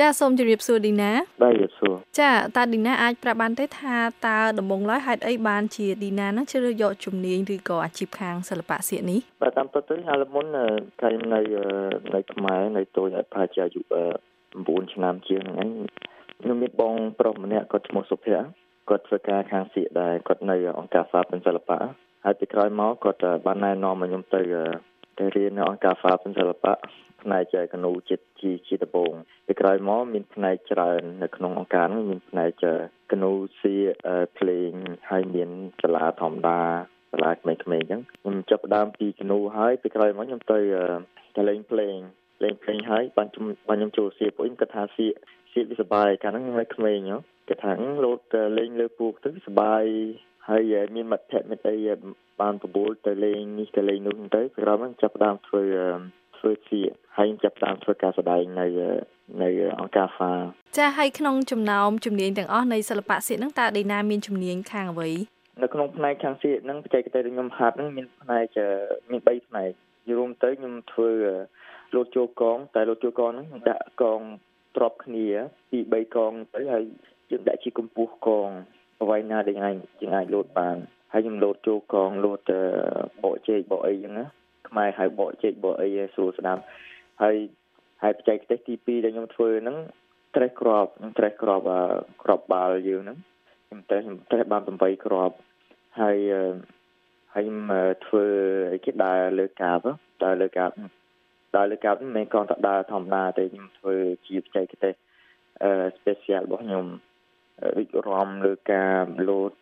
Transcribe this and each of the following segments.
ចាសូមជម្រាបសួរឌីណាបាទជម្រាបសួរចាតើឌីណាអាចប្រាប់បានទេថាតើដំបងឡើយហេតុអីបានជាឌីណានឹងជ្រើសយកជំនាញឬក៏អាជីពខាងសិល្បៈសៀកនេះបាទតាមពិតទៅហាលមុនកាលនៅនៅខ្មែរនៅតូចប្រហែលជាអាយុ9ឆ្នាំជាងហ្នឹងខ្ញុំមានបងប្រុសម្នាក់គាត់ឈ្មោះសុភ័ក្រគាត់ធ្វើការខាងសៀកដែរគាត់នៅអង្គការសាពិនសិល្បៈហើយពីក្រោយមកគាត់បានណែនាំឲ្យខ្ញុំទៅ ទៅរៀននៅអង្គការសាពិនសិល្បៈផ្នែកកណូចិត្តជាជាដំបូងពីក្រោយមកមានផ្នែកច្រើននៅក្នុងអង្គការនេះមានផ្នែកកណូសៀភ្លេងហើយមានសាលាធម្មតាសាលាក្មេងៗអញ្ចឹងខ្ញុំចាប់ផ្ដើមពីកណូហើយពីក្រោយមកខ្ញុំទៅទៅលេងភ្លេងលេងភ្លេងហើយបានខ្ញុំបានខ្ញុំចូលសៀពួកខ្ញុំគាត់ថាសៀសៀវាសបាយកាលហ្នឹងខ្ញុំនៅក្មេងគាត់ថាលោតលេងលើពូកទៅសបាយ ហើយមានមិត្តភក្តិមិត្តអីបានបបួលទៅលេងនេះទៅលេងនោះទៅក្រោយមកចាប់ផ្ដើមធ្វើធ្វើជាហើយចាប់តាមធ្វើការសម្ដែងនៅនៅអង្គការហ្វាចាហើយក្នុងចំណោមជំនាញទាំងអស់នៃសិល្បៈសៀកហ្នឹងតើដេណាមានជំនាញខាងអ្វីនៅក្នុងផ្នែកខាងសៀកហ្នឹងបច្ចេកទេសដែលខ្ញុំហាត់ហ្នឹងមានផ្នែកមាន3ផ្នែករួមទៅខ្ញុំធ្វើលោតចូលកង តែលោតចូលកងហ្នឹងដាក់កងទ្របគ្នាពី3កងទៅហើយយើងដាក់ជាកម្ពស់កង អ្វីណាដែលអាចយើងអាចលោតបានហើយខ្ញុំលោតចូលកងលោតបកជែកបកអីចឹងណាខ្មែរហៅបកជែកបកអីស្រួលស្ដាប់ហើយហើយបច្ចេកទេសទី2ដែលខ្ញុំធ្វើហ្នឹងត្រេះក្របត្រេះក្របក្របបាល់យើងហ្នឹងខ្ញុំត្រេះខ្ញុំត្រេះបាន8ក្របហើយហើយខ្ញុំធ្វើអីគេដើរលើកាបដើរលើកាបដើរលើកាបមិនមែនគ្រាន់តែដើរធម្មតាទេខ្ញុំធ្វើជាបច្ចេកទេសអឺ special របស់ខ្ញុំ វិរំលើការលោត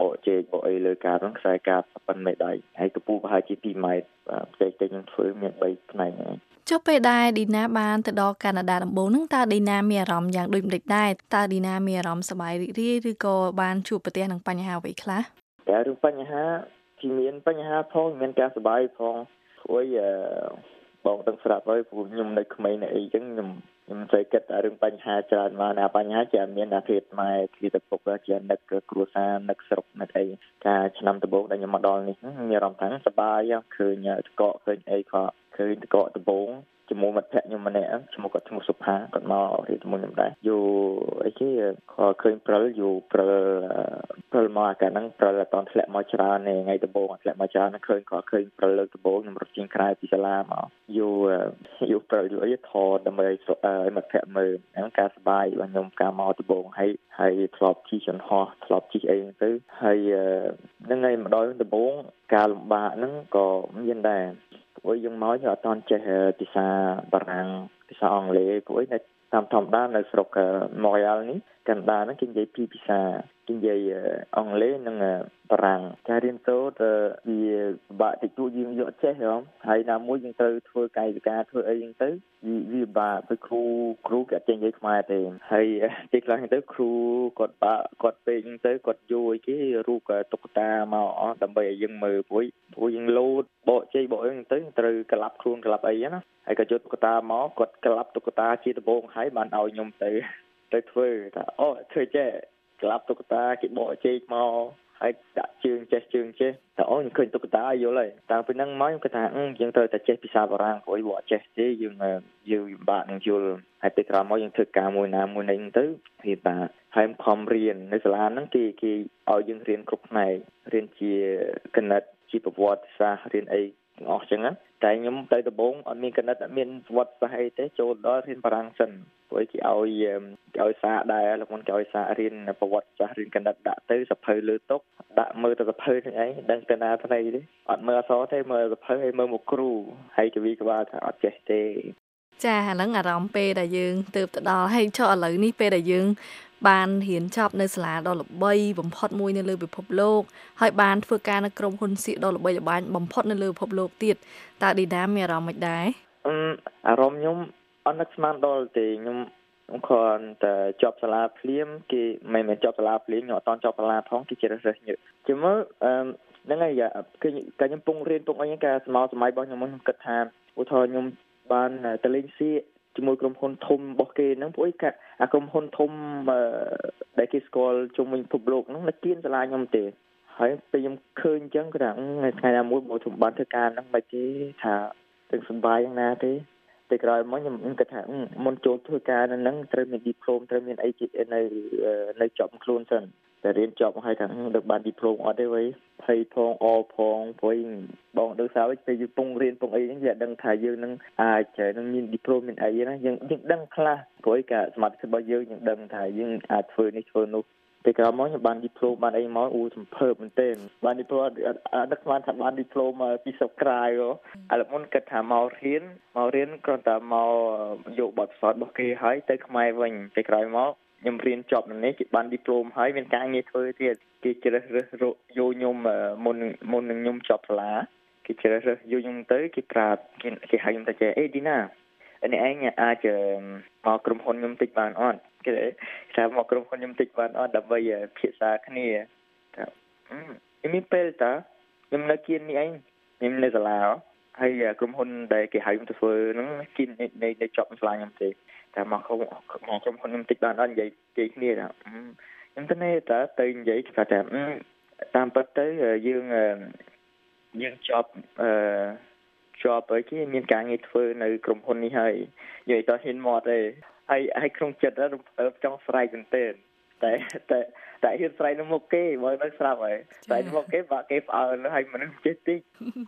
បកជែកបកអីលើការហ្នឹងខ្សែការប៉ុនមេដៃហើយកម្ពស់ប្រហែលជា2ម៉ែត្របច្ចេកទេសខ្ញុំធ្វើមាន3ផ្នែកហ្នឹងចុះពេលដែលឌីណាបានទៅដល់កាណាដាដំបូងហ្នឹងតើឌីណាមានអារម្មណ៍យ៉ាងដូចម្តេចដែរតើឌីណាមានអារម្មណ៍សប្បាយរីករាយឬក៏បានជួបប្រទះនឹងបញ្ហាអ្វីខ្លះតែរឿងបញ្ហាគឺមានបញ្ហាផងមានការសប្បាយផងព្រោះ បងទាំងស្រាប់ហើយព្រោះខ្ញុំនៅក្មេងនៅអីចឹងខ្ញុំខ្ញុំស្អីគិតតែរឿងបញ្ហាច្រើនមកណាបញ្ហាជាមានអាគ្រាតម៉ែគ្រាតពុកជានឹកគ្រួសារនឹកស្រុកនឹកអីការឆ្នាំដំបូងដែលខ្ញុំមកដល់នេះមានអារម្មណ៍ថាសប្បាយឃើញតកកឃើញអីក៏ឃើញតកកដំបូង ជាមួយមិត្តភក្តិខ្ញុំម្នាក់ឈ្មោះគាត់ឈ្មោះសុផាគាត់មករៀនជាមួយខ្ញុំដែរយូអីគេគាត់ឃើញព្រិលយូព្រិលព្រិលមកអាកាហ្នឹងព្រិលអត់តធ្លាក់មកច្រើនទេថ្ងៃដំបូងធ្លាក់មកច្រើនឃើញគាត់ឃើញព្រិលលើកដំបូងខ្ញុំរត់ជាងក្រៅពីសាលាមកយូយូព្រិលយូអីថតដើម្បីឲ្យមិត្តភក្តិមើលហ្នឹងការសប្បាយរបស់ខ្ញុំការមកដំបូងហើយហើយធ្លាប់ជិះចន្ទហោះធ្លាប់ជិះអីហ្នឹងទៅហើយហ្នឹងហើយម្ដងដំបូងការលំបាកហ្នឹងក៏មានដែរ ព្រោះយើងមកយើងអត់តន់ចេះភាសាបារាំងភាសាអង់គ្លេសព្រោះនៅតាមធម្មតានៅស្រុកម៉ូរ៉ាល់នេះ កាណាដាហ្នឹងគេនិយាយពីរភាសាគេនិយាយអង់គ្លេសនិងបារាំងការរៀនសូត្រវាពិបាកតិចតួចយើងយកចេះហ៎ហើយណាមួយយើងត្រូវធ្វើកាយវិការធ្វើអីហ្នឹងទៅវាពិបាកទៅគ្រូគ្រូគេអត់ចេះនិយាយខ្មែរទេហើយទីខ្លះទៅគ្រូគាត់បាក់គាត់ពេកហ្នឹងទៅគាត់យួរគេរូបតុក្កតាមកអស់ដើម្បីឲ្យយើងមើលព្រោះព្រោះយើងលោតបកជ័យបកអីហ្នឹងទៅត្រូវក្លាប់ខ្លួនក្លាប់អីណាហើយក៏យកតុក្កតាមកគាត់ក្លាប់តុក្កតាជាដំបងហើយបានឲ្យខ្ញុំទៅ ទៅធ្វើថាអូធ្វើចេះក្លាប់តុក្កតាគេបកជែកមកហើយដាក់ជើងចេះជើងចេះតែអូខ្ញុំឃើញតុក្កតាយល់ហើយតាំងពីហ្នឹងមកខ្ញុំគិតថាយើងត្រូវតែចេះភាសាបារាំងព្រោះបើចេះទេយើងយើងពិបាកនឹងយល់ហើយពេលក្រោយមកយើងធ្វើការមួយណាមួយនេះទៅវាបាក់ហើយខំរៀននៅសាលាហ្នឹងគេគេឲ្យយើងរៀនគ្រប់ផ្នែករៀនជាគណិតជាប្រវត្តិសាស្ត្ររៀនអី ទាំងអស់ចឹងណាតែខ្ញុំទៅដំបងអត់មានកណិតអត់មានវត្តសាស្ត្រអីទេចូលដល់រៀនបារាំងសិនព្រោះគេឲ្យគេឲ្យសារដែរលោកមុនគេឲ្យសាររៀនប្រវត្តិសាស្ត្ររៀនកណិតដាក់ទៅសភៅលើតុដាក់មើលទៅសភៅហ្នឹងឯងដឹងទៅណាថ្មីទេអត់មើលអក្សរទេមើលសភៅហើយមើលមកគ្រូហើយគវិក្បាលថាអត់ចេះទេចាអាហ្នឹងអារម្មណ៍ពេលដែលយើងទៅទៅដល់ហើយចុះឥឡូវនេះពេលដែលយើង បានរៀនចប់នៅសាលាដ៏ល្បីបំផុតមួយនៅលើពិភពលោកហើយបានធ្វើការនៅក្រុមហ៊ុនសៀកដ៏ល្បីល្បាញបំផុតនៅលើពិភពលោកទៀតតើឌីណាមានអារម្មណ៍មិនដែរអឺអារម្មណ៍ខ្ញុំអត់នឹកស្មានដល់ទេខ្ញុំខ្ញុំគ្រាន់តែជាប់សាលាភ្លាមគេមិនមែនជាប់សាលាភ្លាមខ្ញុំអត់តន់ជាប់សាលាផងគេជ្រើសរើសញើជាមើលអឺហ្នឹងហើយគឺកាលខ្ញុំពងរៀនពងអីហ្នឹងការស្មោសម័យរបស់ខ្ញុំខ្ញុំគិតថាឧទាហរណ៍ខ្ញុំបានទៅលេងសៀក ជាមួយក្រុមហ៊ុនធំរបស់គេហ្នឹងពួកឯងអាក្រុមហ៊ុនធំដែលគេស្គាល់ជុំវិញពិភពលោកហ្នឹងនៅគៀនសាលាខ្ញុំទេហើយពេលខ្ញុំឃើញអញ្ចឹងគាត់ថាថ្ងៃណាមួយមកខ្ញុំបានធ្វើការហ្នឹងមិនទេថាទាំងសុបាយយ៉ាងណាទេពេលក្រោយមកខ្ញុំគិតថាមុនចូលធ្វើការនៅហ្នឹងត្រូវមានឌីប្លូមត្រូវមានអីនៅនៅចប់ខ្លួនសិន តែរៀនចប់ហើយថាដឹកបានឌីប្លូមអត់ទេវ៉ៃភ័យផងអផងព្រោះបងដឹងស្រាប់ពេលយើងពងរៀនពងអីហ្នឹងយើងដឹងថាយើងនឹងអាចនឹងមានឌីប្លូមមានអីណាយើងយើងដឹងខ្លះព្រោះការសមត្ថភាពរបស់យើងយើងដឹងថាយើងអាចធ្វើនេះធ្វើនោះពេលក្រោយមកខ្ញុំបានឌីប្លូមបានអីមកអូសំភើបមែនទែនបានឌីប្លូមដឹកស្មានថាបានឌីប្លូមពីសុកក្រៅឥឡូវមុនគិតថាមករៀនមករៀនគ្រាន់តែមកយកបទពិសោធន៍របស់គេហើយទៅខ្មែរវិញពេលក្រោយមក ខ្ញុំរៀនចប់នៅនេះគេបានឌីប្លូមហើយមានការងារធ្វើទៀតគេជ្រើសរើសយកខ្ញុំមុនមុននឹងខ្ញុំចប់សាលាគេជ្រើសរើសយកខ្ញុំទៅគេប្រាប់គេគេហៅខ្ញុំទៅចេះអេឌីណានេះឯងអាចមកក្រុមហ៊ុនខ្ញុំតិចបានអត់គេថាមកក្រុមហ៊ុនខ្ញុំតិចបានអត់ដើម្បីភាសាគ្នាថាខ្ញុំមានពេលតាខ្ញុំនៅគៀននេះឯងខ្ញុំនៅសាលាហើយក្រុមហ៊ុនដែលគេហៅខ្ញុំទៅធ្វើហ្នឹងគៀននៃនៃចប់សាលាខ្ញុំទេ តែមកក្រុមមកក្រុមហ៊ុនខ្ញុំតិចបានអត់និយាយគេគ្នាថាខ្ញុំទៅនេះតើទៅនិយាយថាថាតាមពិតទៅយើងយើងជាប់អឺជាប់អីគេមានការងារធ្វើនៅក្រុមហ៊ុននេះហើយនិយាយតហ៊ានមកទេហើយហើយក្នុងចិត្តរំភើបចង់ស្រែកមែនទែន តែតែតែហ៊ានស្រែកនៅមុខគេបើនៅស្រាប់ហើយស្រែកមុខគេបាក់គេផ្អើលហើយមនុស្សចេះតិច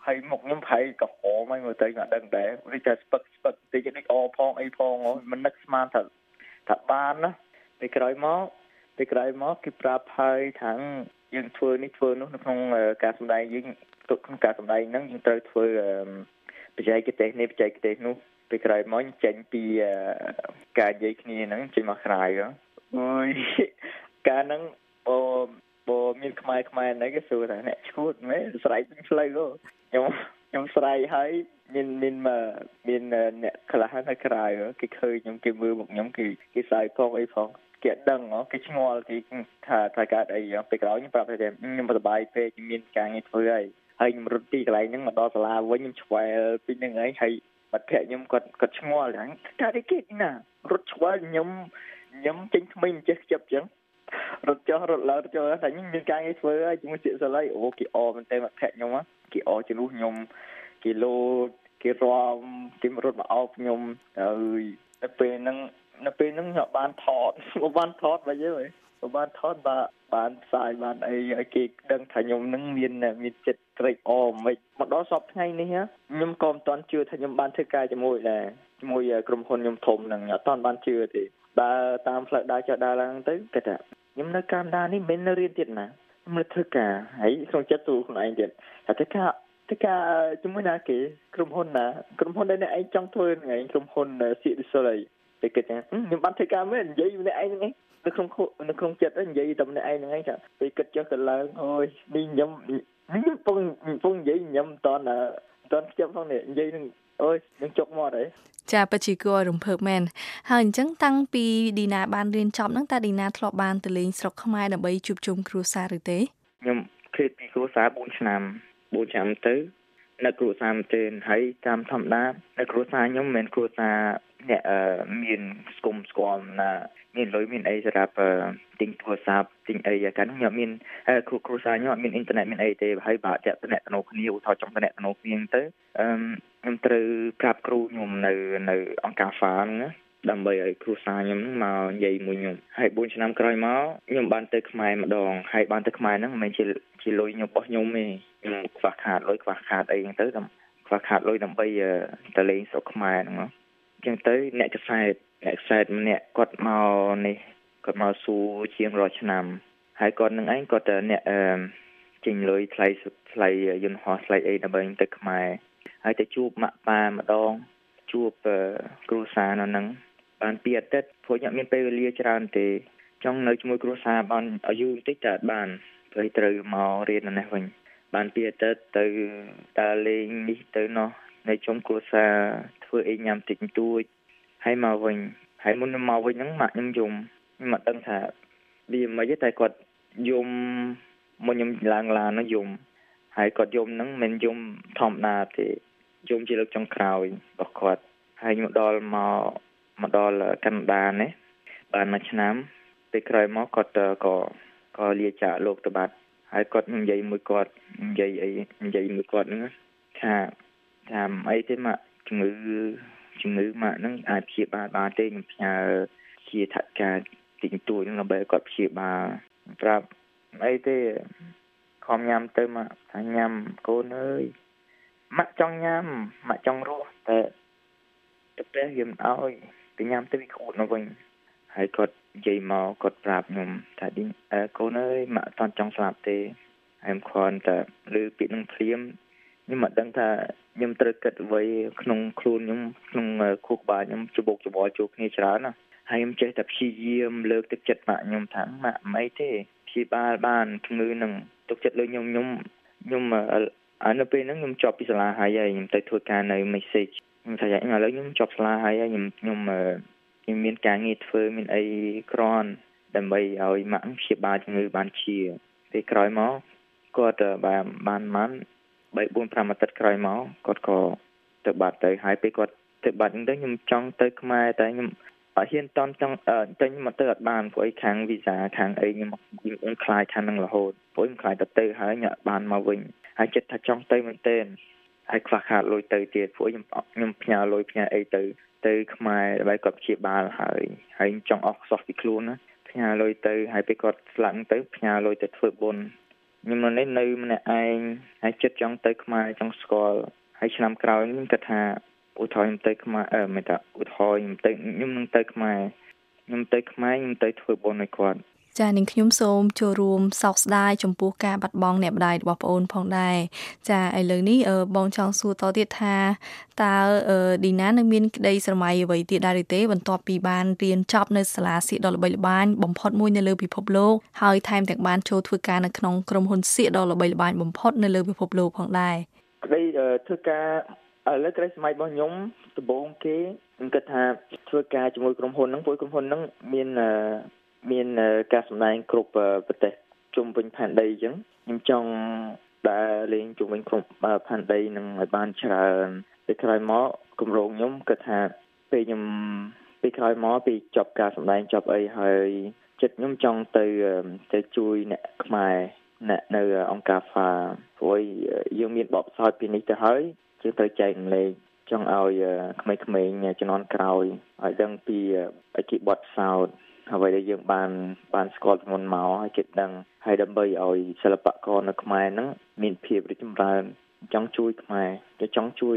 ហើយមុខខ្ញុំប្រហែលក៏ហមហើយមើលទៅអត់ដឹងដែរនេះតែស្ពឹកស្ពឹកតិចនេះអផងអីផងមិននឹកស្មានថាថាបានណាពេលក្រោយមកពេលក្រោយមកគេប្រាប់ហើយថាងយើងធ្វើនេះធ្វើនោះនៅក្នុងការសម្ដែងយើងក្នុងការសម្ដែងហ្នឹងយើងត្រូវធ្វើបច្ចេកទេសនេះបច្ចេកទេសនោះពេលក្រោយមកចេញពីការនិយាយគ្នាហ្នឹងចេញមកក្រៅ អូយការហ្នឹងអូបើមានខ្មែរខ្មែរហ្នឹងគេសួរថាអ្នកឈួតមែនស្រែកពេញផ្លូវខ្ញុំខ្ញុំស្រែកហើយមានមានមានអ្នកខ្លះនៅក្រៅគេឃើញខ្ញុំគេមើលមកខ្ញុំគេគេស្រែកផងអីផងគេដឹងគេឆ្ងល់គេថាថាកើតអីពេលក្រោយខ្ញុំប្រាប់ថាខ្ញុំសប្បាយពេកមានការងារធ្វើហើយហើយខ្ញុំរត់ទីកន្លែងហ្នឹងមកដល់សាលាវិញខ្ញុំឆ្វែលពីហ្នឹងហើយហើយបាត់ភ័ក្រខ្ញុំគាត់គាត់ឆ្ងល់ហ្នឹងថានេះគេណារត់ឆ្វែលខ្ញុំ ខ្ញុំចេញថ្មីមិនចេះខ្ជិបចឹងរត់ចុះរត់ឡើងចុះតែខ្ញុំមានការងារធ្វើហើយជាមួយជាសាល័យអូគេអមែនតើមកភ័ក្រខ្ញុំគេអជំនួសខ្ញុំគេលោតគេរំគេរត់មកអោបខ្ញុំហើយនៅពេលហ្នឹងនៅពេលហ្នឹងខ្ញុំបានថតបានថតមកយើបានថតបាទបានផ្សាយបានអីឲ្យគេដឹងថាខ្ញុំនឹងមានមានចិត្តត្រេកអរមិនមកដល់សពថ្ងៃនេះខ្ញុំក៏មិនទាន់ជឿថាខ្ញុំបានធ្វើការជាមួយដែរជាមួយក្រុមហ៊ុនខ្ញុំធំហ្នឹងអត់ទាន់បានជឿទេ ដើរតាមផ្លូវដើរចុះដើរឡើងទៅគេថាខ្ញុំនៅកាណាដានេះមិននៅរៀនទៀតណាខ្ញុំនៅធ្វើការហើយក្នុងចិត្តទូខ្លួនឯងទៀតថាធ្វើការធ្វើការជាមួយណាគេក្រុមហ៊ុនណាក្រុមហ៊ុនដែលអ្នកឯងចង់ធ្វើថ្ងៃក្រុមហ៊ុន City អីពេលគិតថាខ្ញុំបានធ្វើការមែននិយាយម្នាក់ឯងហ្នឹងនៅក្នុងនៅក្នុងចិត្តនិយាយតែម្នាក់ឯងហ្នឹងឯងថាពេលគិតចុះទៅឡើងអូយនេះខ្ញុំខ្ញុំពងពងនិយាយខ្ញុំមិនតន់មិនតន់ខ្ជិបផងនេះនិយាយនឹង អូយនឹងចុកមកហើយចាពិតជាគួររំភើបមែនហើយអញ្ចឹងតាំងពីឌីណាបានរៀនចប់ហ្នឹងតើឌីណាធ្លាប់បានទៅលេងស្រុកខ្មែរដើម្បីជួបជុំគ្រួសារឬទេខ្ញុំឃ្លាតពីគ្រួសារ4ឆ្នាំ4ឆ្នាំទៅនៅគ្រួសារមែនទែនហើយតាមធម្មតានៅគ្រួសារខ្ញុំមិនមែនគ្រួសារ អ្នកមានស្គមស្គមណាមានលុយមានអីសម្រាប់ទិញទូរស័ព្ទទិញអីកាលនោះខ្ញុំមានគ្រូគ្រូសាខ្ញុំអត់មានអ៊ីនធឺណិតមានអីទេហើយបើតាក់តំណែងគ្នាឧទាហរណ៍ចង់តំណែងគ្នាទៅអឺខ្ញុំត្រូវប្រាប់គ្រូខ្ញុំនៅនៅអង្គការហ្វាហ្នឹងណាដើម្បីឲ្យគ្រូសាខ្ញុំមកនិយាយមួយខ្ញុំហើយ4ឆ្នាំក្រោយមកខ្ញុំបានទៅខ្មែរម្ដងហើយបានទៅខ្មែរហ្នឹងមិនមែនជាជាលុយខ្ញុំរបស់ខ្ញុំទេខ្ញុំខ្វះខាតលុយខ្វះខាតអីហ្នឹងទៅខ្វះខាតលុយដើម្បីទៅលេងស្រុកខ្មែរហ្នឹងអញ្ចឹងទៅអ្នកកសែតអ្នកកសែតម្នាក់គាត់មកនេះគាត់មកសួរជាងរាល់ឆ្នាំ ហើយគាត់នឹងឯងគាត់អ្នកអឺចេញលុយថ្លៃថ្លៃយន្តហោះថ្លៃអីដើម្បីទៅខ្មែរហើយទៅជួបម៉ាក់ប៉ាម្ដងជួបគ្រូសានៅនឹងបានពីអាទិត្យព្រោះខ្ញុំមានពេលវេលាច្រើនទេចង់នៅជាមួយគ្រួសារបានឲ្យយូរបន្តិចតែបានព្រោះត្រូវមករៀននៅនេះវិញបានពីអាទិត្យទៅដើរលេងនេះទៅនោះ នៅជុំគ្រួសារធ្វើអីញ៉ាំតិចតួចហើយមកវិញហើយមុនមកវិញហ្នឹងម៉ាក់ខ្ញុំយំខ្ញុំមិនដឹងថាវាមិនទេតែគាត់យំមុនខ្ញុំឡើងឡានហ្នឹងយំហើយគាត់យំហ្នឹងមិនយំធម្មតាទេយំជាលើកចុងក្រោយរបស់គាត់ហើយខ្ញុំដល់មកមកដល់កាណាដានេះបានមួយឆ្នាំពេលក្រោយមកគាត់ក៏ក៏លាចាកលោកទៅបាត់ហើយគាត់និយាយមួយគាត់និយាយអីនិយាយមួយគាត់ហ្នឹងថា ថាអីទេមកជំងឺជំងឺម៉ាក់ហ្នឹងអាចព្យាបាលបានទេខ្ញុំផ្ញើជាថវិកាតិចតួចហ្នឹងដើម្បីគាត់ព្យាបាលប្រាប់អីទេខំញ៉ាំទៅម៉ាក់ថាញ៉ាំកូនអើយម៉ាក់ចង់ញ៉ាំម៉ាក់ចង់រស់តែតែពេលយើងឲ្យទៅញ៉ាំទៅវាក្អួតមកវិញហើយគាត់និយាយមកគាត់ប្រាប់ខ្ញុំថាឌីកូនអើយម៉ាក់អត់ចង់ស្លាប់ទេហើយខ្ញុំគ្រាន់តែឮពាក្យនឹងភ្លាម ខ្ញុំមិនដឹងថាខ្ញុំត្រូវគិតអ្វីក្នុងខ្លួនខ្ញុំក្នុងខួរក្បាលខ្ញុំច្បុកច្បល់ជួគ្នាច្រើនណាហើយខ្ញុំចេះតែព្យាយាមលើកទឹកចិត្តម៉ាក់ខ្ញុំថាម៉ាក់មិនអីទេព្យាបាលបានជំងឺនឹងទុកចិត្តលើខ្ញុំខ្ញុំខ្ញុំអានៅពេលហ្នឹងខ្ញុំចប់ពីសាលាហើយហើយខ្ញុំទៅធ្វើការនៅ message ខ្ញុំថាឥឡូវខ្ញុំចប់សាលាហើយខ្ញុំខ្ញុំខ្ញុំមានការងារធ្វើមានអីក្រន់ដើម្បីឲ្យម៉ាក់ព្យាបាលជំងឺបានជាពេលក្រោយមកគាត់បានបានបាន 3 4 5អាទិត្យក្រោយមកគាត់ក៏ទៅបាត់ទៅហើយពេលគាត់ទៅបាត់ហ្នឹងទៅខ្ញុំចង់ទៅខ្មែរតែខ្ញុំអត់ហ៊ានតន់ចង់តែខ្ញុំមកទៅអត់បានព្រោះអីខាងវីសាខាងអីខ្ញុំខ្ញុំខ្លាចខាងហ្នឹងរហូតព្រោះខ្ញុំខ្លាចទៅទៅហើយខ្ញុំអត់បានមកវិញហើយចិត្តថាចង់ទៅមែនទែនហើយខ្វះខាតលុយទៅទៀតព្រោះខ្ញុំខ្ញុំផ្ញើលុយផ្ញើអីទៅទៅខ្មែរដើម្បីគាត់ព្យាបាលហើយហើយចង់អស់ខ្សោះពីខ្លួនណាផ្ញើលុយទៅហើយពេលគាត់ស្លាប់ទៅផ្ញើលុយទៅធ្វើបុណ្យ ខ្ញុំនៅនេះនៅម្នាក់ឯងហើយចិត្តចង់ទៅខ្មែរចង់ស្គាល់ហើយឆ្នាំក្រោយខ្ញុំគិតថាឧទាហរណ៍ខ្ញុំទៅខ្មែរអឺមិនថាឧទាហរណ៍ខ្ញុំទៅខ្ញុំនឹងទៅខ្មែរខ្ញុំទៅខ្មែរខ្ញុំទៅធ្វើបុណ្យឲ្យគាត់ ចានាងខ្ញុំសូមចូលរួមសោកស្ដាយចំពោះការបាត់បង់អ្នកម្ដាយរបស់ប្អូនផងដែរចាឥឡូវនេះបងចង់សួរតទៀតថាតើឌីណានឹងមានក្តីស្រមៃអ្វីទៀតដែរឬទេបន្ទាប់ពីបានរៀនចប់នៅសាលាសៀកដ៏ល្បីល្បាញបំផុតមួយនៅលើពិភពលោកហើយថែមទាំងបានចូលធ្វើការនៅក្នុងក្រុមហ៊ុនសៀកដ៏ល្បីល្បាញបំផុតនៅលើពិភពលោកផងដែរក្តីធ្វើការឥឡូវក្តីសម័យរបស់ខ្ញុំដំបូងគេខ្ញុំគិតថាធ្វើការជាមួយក្រុមហ៊ុនហ្នឹងព្រោះក្រុមហ៊ុនហ្នឹងមាន មានការសម្ដែងគ្រប់ប្រទេសជុំវិញផែនដីអញ្ចឹងខ្ញុំចង់ដើរលេងជុំវិញគ្រប់ផែនដីនឹងឲ្យបានច្រើនពេលក្រោយមកគម្រោងខ្ញុំគិតថាពេលខ្ញុំពេលក្រោយមកពេលចប់ការសម្ដែងចប់អីហើយចិត្តខ្ញុំចង់ទៅទៅជួយអ្នកខ្មែរអ្នកនៅអង្គការ FA ព្រោះយើងមានបបផ្សោតពីនេះទៅហើយយើងត្រូវចែកម្លែកចង់ឲ្យក្មេងៗជំនាន់ក្រោយឲ្យដឹងពីអធិបតផ្សោត អ្វីដែលយើងបានបានស្គាល់ពីមុនមកហើយគេដឹងហើយដើម្បីឲ្យសិល្បករនៅខ្មែរហ្នឹងមានភាពរីកចម្រើនចង់ជួយខ្មែរគេចង់ជួយ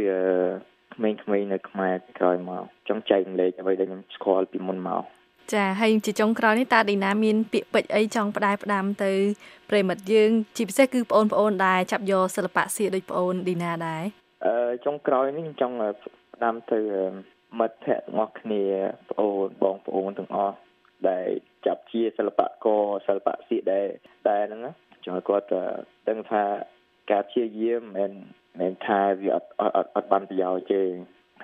ក្មេងៗនៅខ្មែរក្រោយមកចង់ចែករំលែកអ្វីដែលខ្ញុំស្គាល់ពីមុនមកចាហើយជាចុងក្រោយនេះតើឌីណាមានពាក្យពេចន៍អីចង់ផ្ដាយផ្ដាំទៅប្រិមិត្តយើង ជាពិសេសគឺបងប្អូនដែរចាប់យកសិល្បៈសៀកដូចបងអូនឌីណាដែរអឺចុងក្រោយនេះខ្ញុំចង់ផ្ដាំទៅមិត្តភ័ក្តិទាំងអស់គ្នាបងអូនបងប្អូនទាំងអស់ ដែលចាប់ជាសិល្បករសិល្បៈសៀកដែលដែលហ្នឹងចង់ឲ្យគាត់ដឹងថាការព្យាយាមមិនមិនថាវាអត់អត់អត់បានប្រយោជន៍ទេ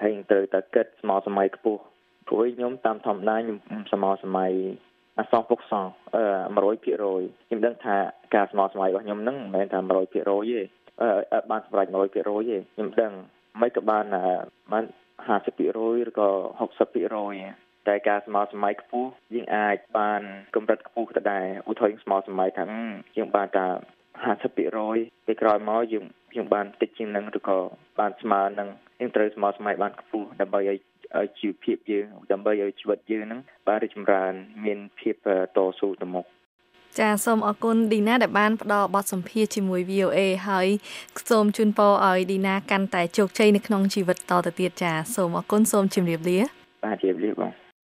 ហើយត្រូវតែគិតស្មោះសម័យខ្ពស់ព្រោះខ្ញុំតាមធម្មតាខ្ញុំស្មោះសម័យអសងពុកសងអឺ100%ខ្ញុំដឹងថាការស្មោះសម័យរបស់ខ្ញុំហ្នឹងមិនមែនថា100%ទេអឺបានសម្រេច100%ទេខ្ញុំដឹងមិនក៏បានបាន50%ឬក៏60% តែការស្មើសម័យខ្ពស់យើងអាចបានកម្រិតខ្ពស់ទៅដែរឧទាហរណ៍ស្មើសម័យថាយើងបានតា50%ពេលក្រោយមកយើងយើងបានតិចជាងនឹងឬក៏បានស្មើនឹងយើងត្រូវស្មើសម័យបានខ្ពស់ដើម្បីឲ្យឲ្យជីវភាពយើងដើម្បីឲ្យជីវិតយើងហ្នឹងបានរីកចម្រើន មានភាពតស៊ូទៅមុខចាសូមអរគុណឌីណាដែលបានផ្ដល់បទសម្ភាសជាមួយ VOA ហើយសូមជូនពរឲ្យឌីណាកាន់តែជោគជ័យនៅក្នុងជីវិតតទៅទៀតចាសូមអរគុណសូមជម្រាបលាបាទជម្រាបលាបង